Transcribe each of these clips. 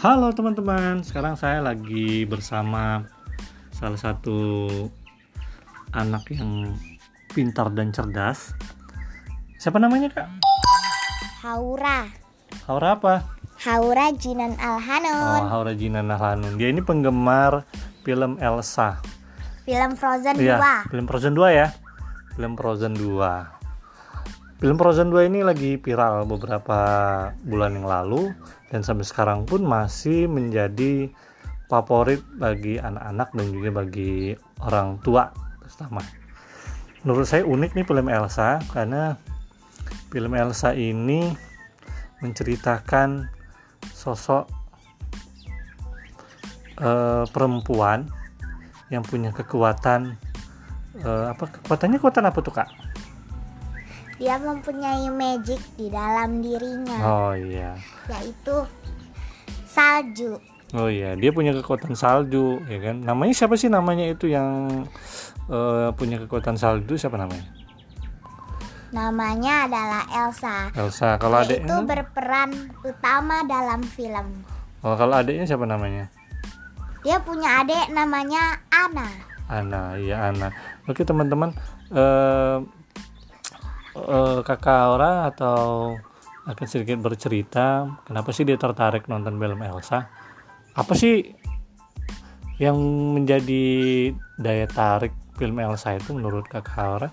Halo teman-teman, sekarang saya lagi bersama salah satu anak yang pintar dan cerdas. Siapa namanya kak? Haura. Haura apa? Haura Jinan Oh, Alhanun. Haura Jinan Nahlanun. Dia ini penggemar film Elsa. Film Frozen Iya, 2. film Frozen 2 ya. Film Frozen 2. Film Frozen 2 ini lagi viral beberapa bulan yang lalu dan sampai sekarang pun masih menjadi favorit bagi anak-anak dan juga bagi orang tua terutama. Menurut saya unik nih film Elsa karena film Elsa ini menceritakan sosok eh, perempuan yang punya kekuatan eh, apa kekuatannya kekuatan apa tuh kak? Dia mempunyai magic di dalam dirinya, Oh iya, yaitu salju. oh iya dia punya kekuatan salju ya kan? Namanya siapa sih namanya itu yang eh, punya kekuatan salju siapa namanya? Namanya adalah Elsa. Elsa. Kalau Dia itu adiknya? berperan utama dalam film. Oh, kalau adiknya siapa namanya? Dia punya adik namanya Ana. Ana, iya Ana. Oke teman-teman, eh, eh, kakak Aura atau akan sedikit bercerita kenapa sih dia tertarik nonton film Elsa? Apa sih yang menjadi daya tarik film Elsa itu menurut kakak Aura?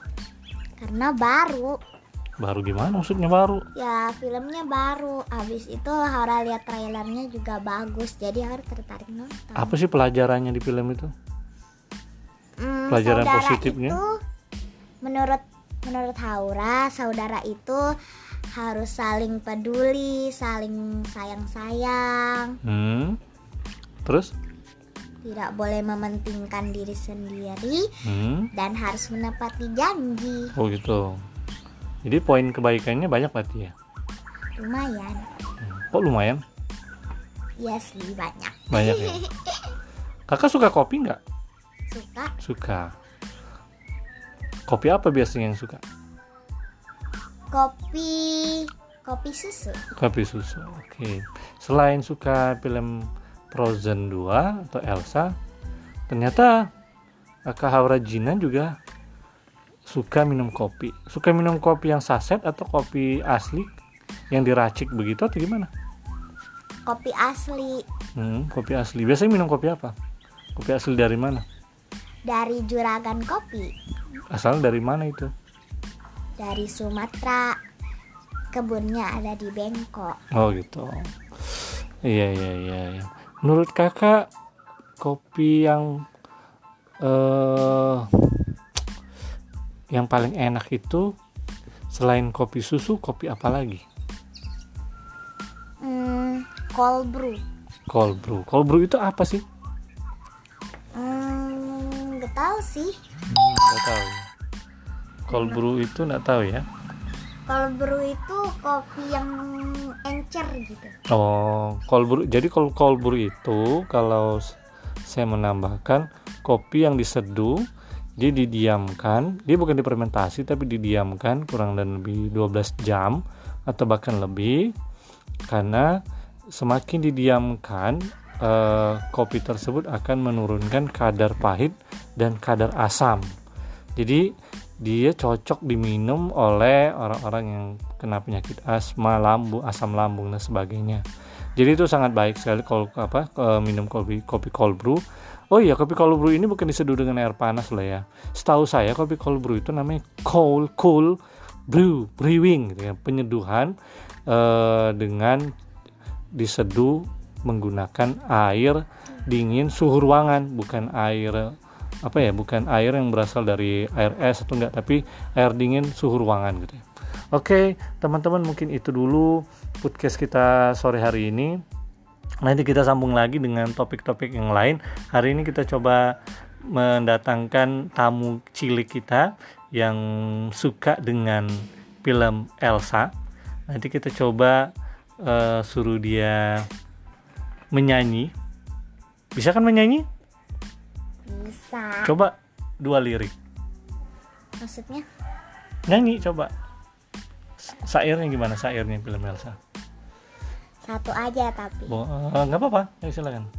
Karena baru. Baru gimana maksudnya baru? Ya filmnya baru. Habis itu Haura lihat trailernya juga bagus. Jadi Haura tertarik nonton. Apa sih pelajarannya di film itu? Hmm, Pelajaran positifnya? itu menurut menurut Haura saudara itu harus saling peduli saling sayang sayang Hmm. Terus? tidak boleh mementingkan diri sendiri Hmm. dan harus menepati janji Oh gitu. Jadi poin kebaikannya banyak berarti ya? lumayan Hmm. Kok lumayan? iya sih banyak Banyak ya. Kakak suka kopi nggak? suka Suka. Kopi apa biasanya yang suka? kopi kopi susu Kopi susu. Oke. Selain suka film Frozen 2 atau Elsa, ternyata Kakak Haura Jina juga suka minum kopi. Suka minum kopi yang saset atau kopi asli yang diracik begitu atau gimana? kopi asli Hmm, kopi asli. Biasanya minum kopi apa? Kopi asli dari mana? dari juragan kopi Asal dari mana itu? dari Sumatera kebunnya ada di Bengkok Oh gitu. Iya iya iya. iya. Menurut kakak kopi yang eh yang paling enak itu selain kopi susu kopi apa lagi? hmm, cold brew Cold brew. Cold brew itu apa sih? Tahu sih. Hmm, nggak tahu. Cold brew itu nggak tahu ya. Cold brew itu kopi yang encer gitu. Oh, cold brew. Jadi kalau cold brew itu kalau saya menambahkan kopi yang diseduh, dia didiamkan, dia bukan difermentasi tapi didiamkan kurang dan lebih 12 jam atau bahkan lebih karena semakin didiamkan eh, kopi tersebut akan menurunkan kadar pahit dan kadar asam. Jadi dia cocok diminum oleh orang-orang yang kena penyakit asma, lambung, asam lambung dan sebagainya. Jadi itu sangat baik sekali kalau apa minum kopi kopi cold brew. Oh iya, kopi cold brew ini bukan diseduh dengan air panas lah ya. Setahu saya kopi cold brew itu namanya cold cool brew, brewing gitu ya, penyeduhan eh, dengan diseduh menggunakan air dingin suhu ruangan, bukan air apa ya, bukan air yang berasal dari air es atau enggak, tapi air dingin suhu ruangan gitu ya. Oke, teman-teman mungkin itu dulu podcast kita sore hari ini. Nanti kita sambung lagi dengan topik-topik yang lain. Hari ini kita coba mendatangkan tamu cilik kita yang suka dengan film Elsa. Nanti kita coba eh, suruh dia menyanyi. Bisa kan menyanyi? Bisa. Coba dua lirik. Maksudnya? Nyanyi coba. Sairnya gimana sairnya film Elsa? Satu aja tapi. Eh, nggak apa-apa ya silakan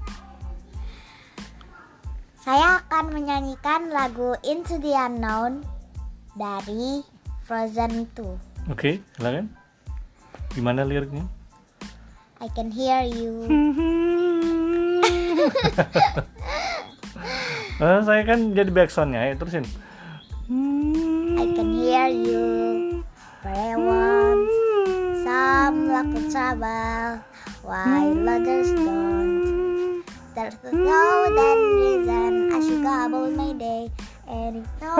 Saya akan menyanyikan lagu Into the Unknown dari Frozen 2. oke silakan gimana liriknya I can hear you. Eh, saya kan jadi backsoundnya ya terusin I can hear you. But I want some luck to travel. Why others don't? There's no then reason I should go about my day. And ignore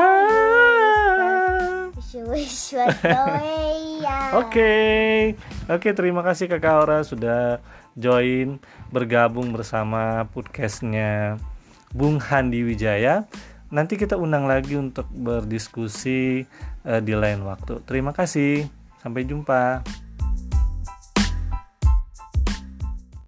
you. Wish was the way. Oke, oke terima kasih Kakak Aura sudah join bergabung bersama podcastnya Bung Handi Wijaya. Nanti kita undang lagi untuk berdiskusi eh, di lain waktu. Terima kasih, sampai jumpa.